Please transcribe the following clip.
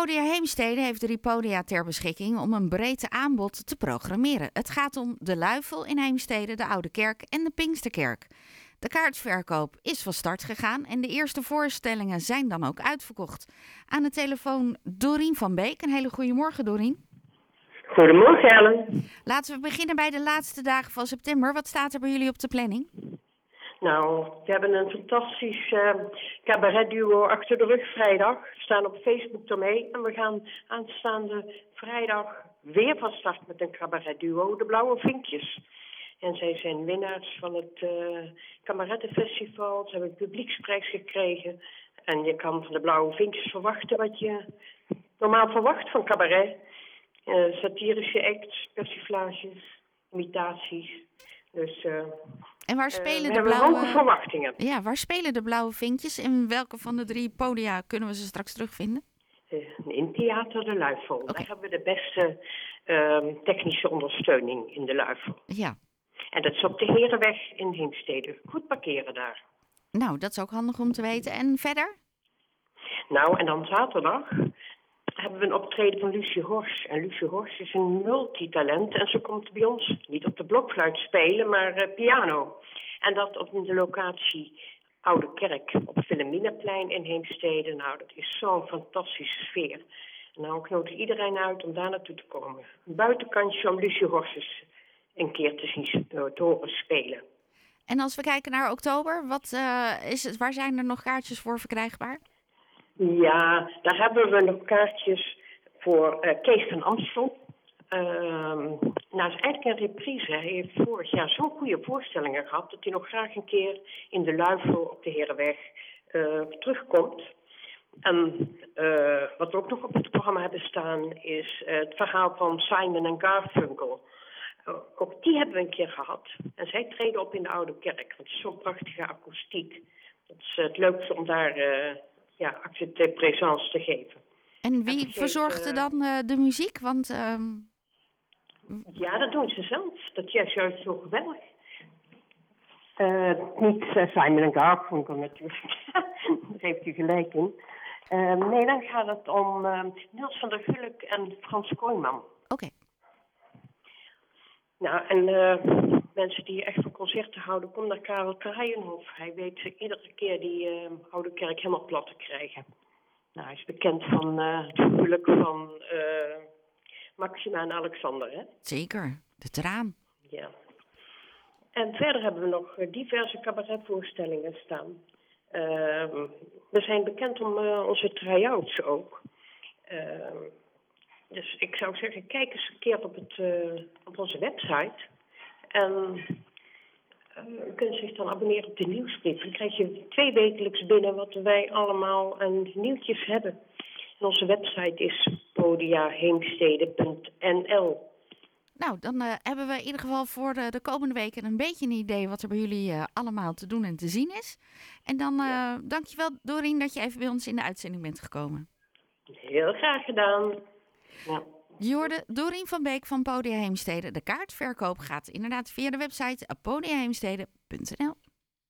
Podia Heemstede heeft drie podia ter beschikking om een breed aanbod te programmeren. Het gaat om de Luifel in Heemstede, de Oude Kerk en de Pinksterkerk. De kaartverkoop is van start gegaan en de eerste voorstellingen zijn dan ook uitverkocht. Aan de telefoon Dorien van Beek. Een hele goede morgen, Dorien. Goedemorgen, Ellen. Laten we beginnen bij de laatste dagen van september. Wat staat er bij jullie op de planning? Nou, we hebben een fantastisch uh, cabaretduo achter de rug vrijdag. We staan op Facebook ermee. En we gaan aanstaande vrijdag weer van start met een cabaretduo, de Blauwe Vinkjes. En zij zijn winnaars van het uh. Ze hebben een publieksprijs gekregen. En je kan van de Blauwe Vinkjes verwachten wat je normaal verwacht van cabaret. Uh, satirische acts, persiflages, imitaties. Dus... en waar spelen uh, de blauwe... hoge verwachtingen. Ja, waar spelen de blauwe vinkjes? En welke van de drie podia kunnen we ze straks terugvinden? in Theater de Luifel. Daar hebben we de beste uh, technische ondersteuning in de Luifel. Ja. En dat is op de Herenweg in Heemstede. Goed parkeren daar. Nou, dat is ook handig om te weten. En verder? Nou, en dan zaterdag hebben we een optreden van Lucie Hors. En Lucie Hors is een multitalent en ze komt bij ons niet op de blokfluit spelen, maar uh, piano. En dat op de locatie Oude Kerk op Philomina-plein in Heemstede. Nou, dat is zo'n fantastische sfeer. Nou, ik nodig iedereen uit om daar naartoe te komen. Een buitenkantje om Lucie Hors eens een keer te zien te horen spelen. En als we kijken naar oktober, wat, uh, is het, waar zijn er nog kaartjes voor verkrijgbaar? Ja, daar hebben we nog kaartjes voor uh, Kees van Amstel. Uh, nou, is eigenlijk een reprise. Hij heeft vorig jaar zo'n goede voorstellingen gehad... dat hij nog graag een keer in de Luifel op de Herenweg uh, terugkomt. En uh, wat we ook nog op het programma hebben staan... is het verhaal van Simon en Garfunkel. ook die hebben we een keer gehad. En zij treden op in de Oude Kerk. Want het is zo'n prachtige akoestiek. Het is het leukste om daar ja, acte de présence te geven. En wie verzorgde uh, dan uh, de muziek? Want, uh... Ja, dat doen ze zelf. Dat is juist zo geweldig. Uh, niet Simon en Garfunkel natuurlijk. Daar heeft u gelijk in. nee, dan gaat het om Niels van der Gulk en Frans Kooijman. Oké. Okay. Nou, en mensen die echt van concerten houden, kom naar Karel Kraaienhof. Hij weet iedere keer die uh, Oude Kerk helemaal plat te krijgen. Nou, hij is bekend van uh, het huwelijk van uh, Maxima en Alexander, hè? Zeker, de traan. Ja. En verder hebben we nog diverse cabaretvoorstellingen staan. Ehm, we zijn bekend om onze try-outs ook. Ehm, dus ik zou zeggen, kijk eens een keer op, het, op onze website. En uh, u kunt zich dan abonneren op de nieuwsbrief. Dan krijg je twee wekelijks binnen wat wij allemaal aan nieuwtjes hebben. En onze website is podiaheemstede.nl. Nou, dan uh, hebben we in ieder geval voor de, de, komende weken een beetje een idee wat er bij jullie uh, allemaal te doen en te zien is. En dan ja. dankjewel Dorien dat je even bij ons in de uitzending bent gekomen. Heel graag gedaan. Ja. Je hoorde Dorien van Beek van Podia Heemstede. De kaartverkoop gaat inderdaad via de website podiaheemstede.nl.